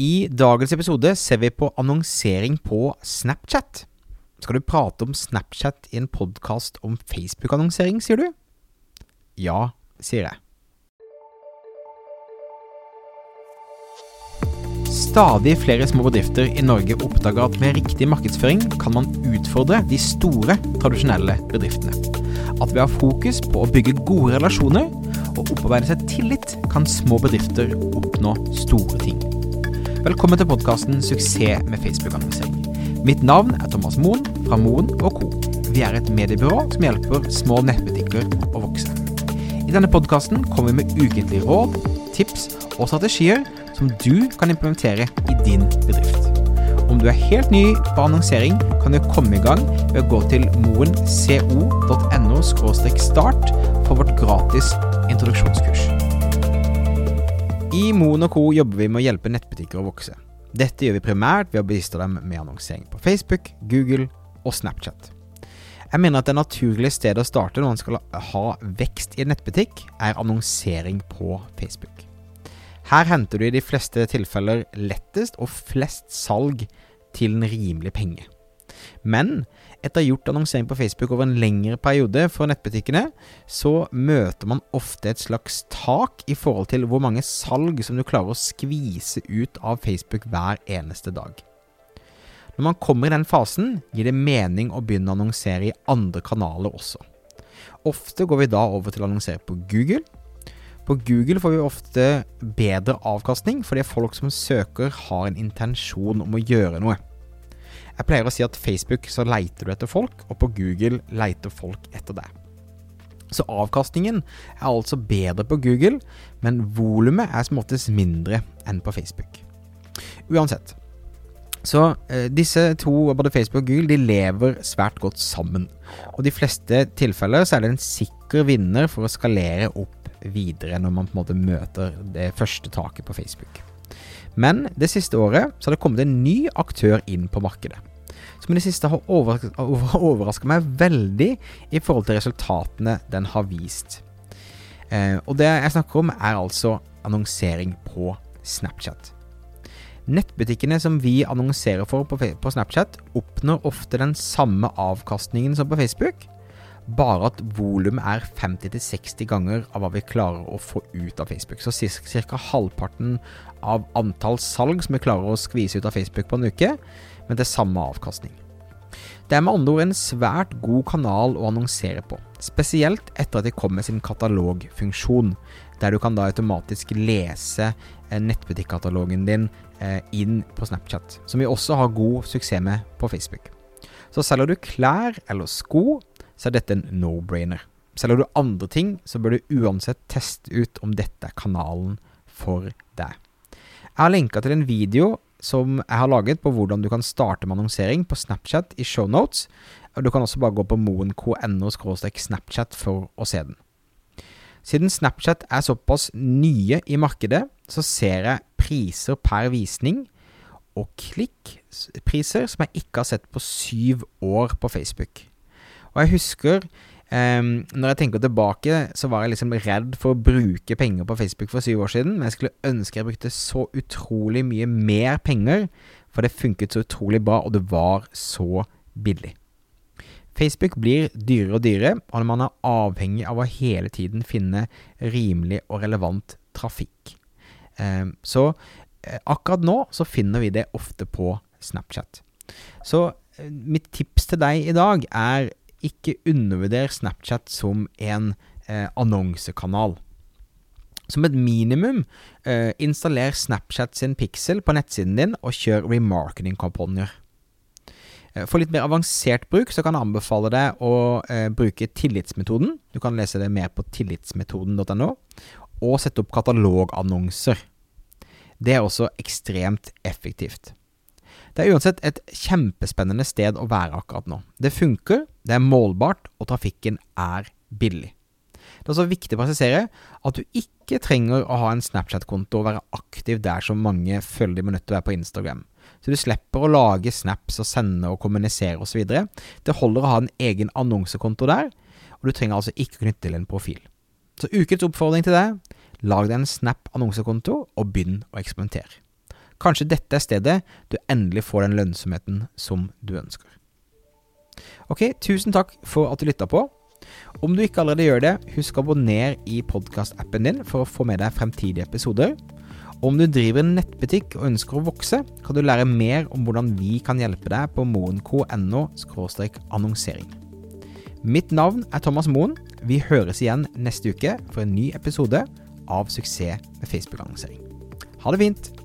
I dagens episode ser vi på annonsering på Snapchat. Skal du prate om Snapchat i en podkast om Facebook-annonsering, sier du? Ja, sier jeg. Stadig flere små bedrifter i Norge oppdager at med riktig markedsføring kan man utfordre de store, tradisjonelle bedriftene. At ved å ha fokus på å bygge gode relasjoner og opparbeide seg tillit, kan små bedrifter oppnå store ting. Velkommen til podkasten 'Suksess med Facebook-annonsering'. Mitt navn er Thomas Moen fra Moen Co. Vi er et mediebyrå som hjelper små nettbutikker å vokse. I denne podkasten kommer vi med ukentlige råd, tips og strategier som du kan implementere i din bedrift. Om du er helt ny på annonsering, kan du komme i gang ved å gå til moenco.no start for vårt gratis introduksjonskurs. I Moen Co jobber vi med å hjelpe nettbutikker å vokse. Dette gjør vi primært ved å bistå dem med annonsering på Facebook, Google og Snapchat. Jeg mener at det naturlige stedet å starte når man skal ha vekst i en nettbutikk, er annonsering på Facebook. Her henter du i de fleste tilfeller lettest og flest salg til en rimelig penge. Men etter gjort annonsering på Facebook over en lengre periode for nettbutikkene, så møter man ofte et slags tak i forhold til hvor mange salg som du klarer å skvise ut av Facebook hver eneste dag. Når man kommer i den fasen, gir det mening å begynne å annonsere i andre kanaler også. Ofte går vi da over til å annonsere på Google. På Google får vi ofte bedre avkastning fordi folk som søker, har en intensjon om å gjøre noe. Jeg pleier å si at Facebook så leiter du etter folk, og på Google leiter folk etter deg. Så avkastningen er altså bedre på Google, men volumet er som oftest mindre enn på Facebook. Uansett. Så eh, disse to, både Facebook og Google, de lever svært godt sammen. Og de fleste tilfeller så er det en sikker vinner for å skalere opp videre når man på en måte møter det første taket på Facebook. Men det siste året så har det kommet en ny aktør inn på markedet som i det siste har overraska meg veldig i forhold til resultatene den har vist. Eh, og det jeg snakker om, er altså annonsering på Snapchat. Nettbutikkene som vi annonserer for på, Snapchat, oppnår ofte den samme avkastningen som på Facebook, bare at volumet er 50-60 ganger av hva vi klarer å få ut av Facebook. Så ca. halvparten av antall salg som vi klarer å skvise ut av Facebook på en uke, men til samme avkastning. Det er med andre ord en svært god kanal å annonsere på, spesielt etter at de kom med sin katalogfunksjon, der du kan da automatisk lese eh, nettbutikkatalogen din eh, inn på Snapchat, som vi også har god suksess med på Facebook. Så selger du klær eller sko, så er dette en no-brainer. Selger du andre ting, så bør du uansett teste ut om dette er kanalen for deg. Jeg har lenka til en video som jeg har laget på hvordan du kan starte med annonsering på Snapchat i shownotes. Du kan også bare gå på moen.no snapchat for å se den. Siden Snapchat er såpass nye i markedet, så ser jeg priser per visning og klikkpriser som jeg ikke har sett på syv år på Facebook. Og jeg husker Um, når jeg tenker tilbake, så var jeg liksom redd for å bruke penger på Facebook for syv år siden, men jeg skulle ønske jeg brukte så utrolig mye mer penger, for det funket så utrolig bra, og det var så billig. Facebook blir dyrere og dyrere, og man er avhengig av å hele tiden finne rimelig og relevant trafikk. Um, så uh, akkurat nå så finner vi det ofte på Snapchat. Så uh, mitt tips til deg i dag er ikke undervurder Snapchat som en eh, annonsekanal. Som et minimum, eh, installer Snapchat sin pixel på nettsiden din og kjør remarketing-kampanjer. Eh, for litt mer avansert bruk så kan jeg anbefale deg å eh, bruke tillitsmetoden. Du kan lese det mer på tillitsmetoden.no. Og sette opp katalogannonser. Det er også ekstremt effektivt. Det er uansett et kjempespennende sted å være akkurat nå. Det funker, det er målbart, og trafikken er billig. Det er også viktig å presisere at du ikke trenger å ha en Snapchat-konto og være aktiv der som mange føler de må nødt til å være på Instagram. Så du slipper å lage snaps og sende og kommunisere osv. Det holder å ha en egen annonsekonto der, og du trenger altså ikke å knytte til en profil. Så ukens oppfordring til deg lag deg en Snap annonsekonto og begynn å eksperimentere. Kanskje dette er stedet du endelig får den lønnsomheten som du ønsker. Ok, tusen takk for at du lytta på. Om du ikke allerede gjør det, husk å abonnere i podkastappen din for å få med deg fremtidige episoder. Om du driver en nettbutikk og ønsker å vokse, kan du lære mer om hvordan vi kan hjelpe deg på moen.no annonsering. Mitt navn er Thomas Moen. Vi høres igjen neste uke for en ny episode av Suksess med Facebook-annonsering. Ha det fint!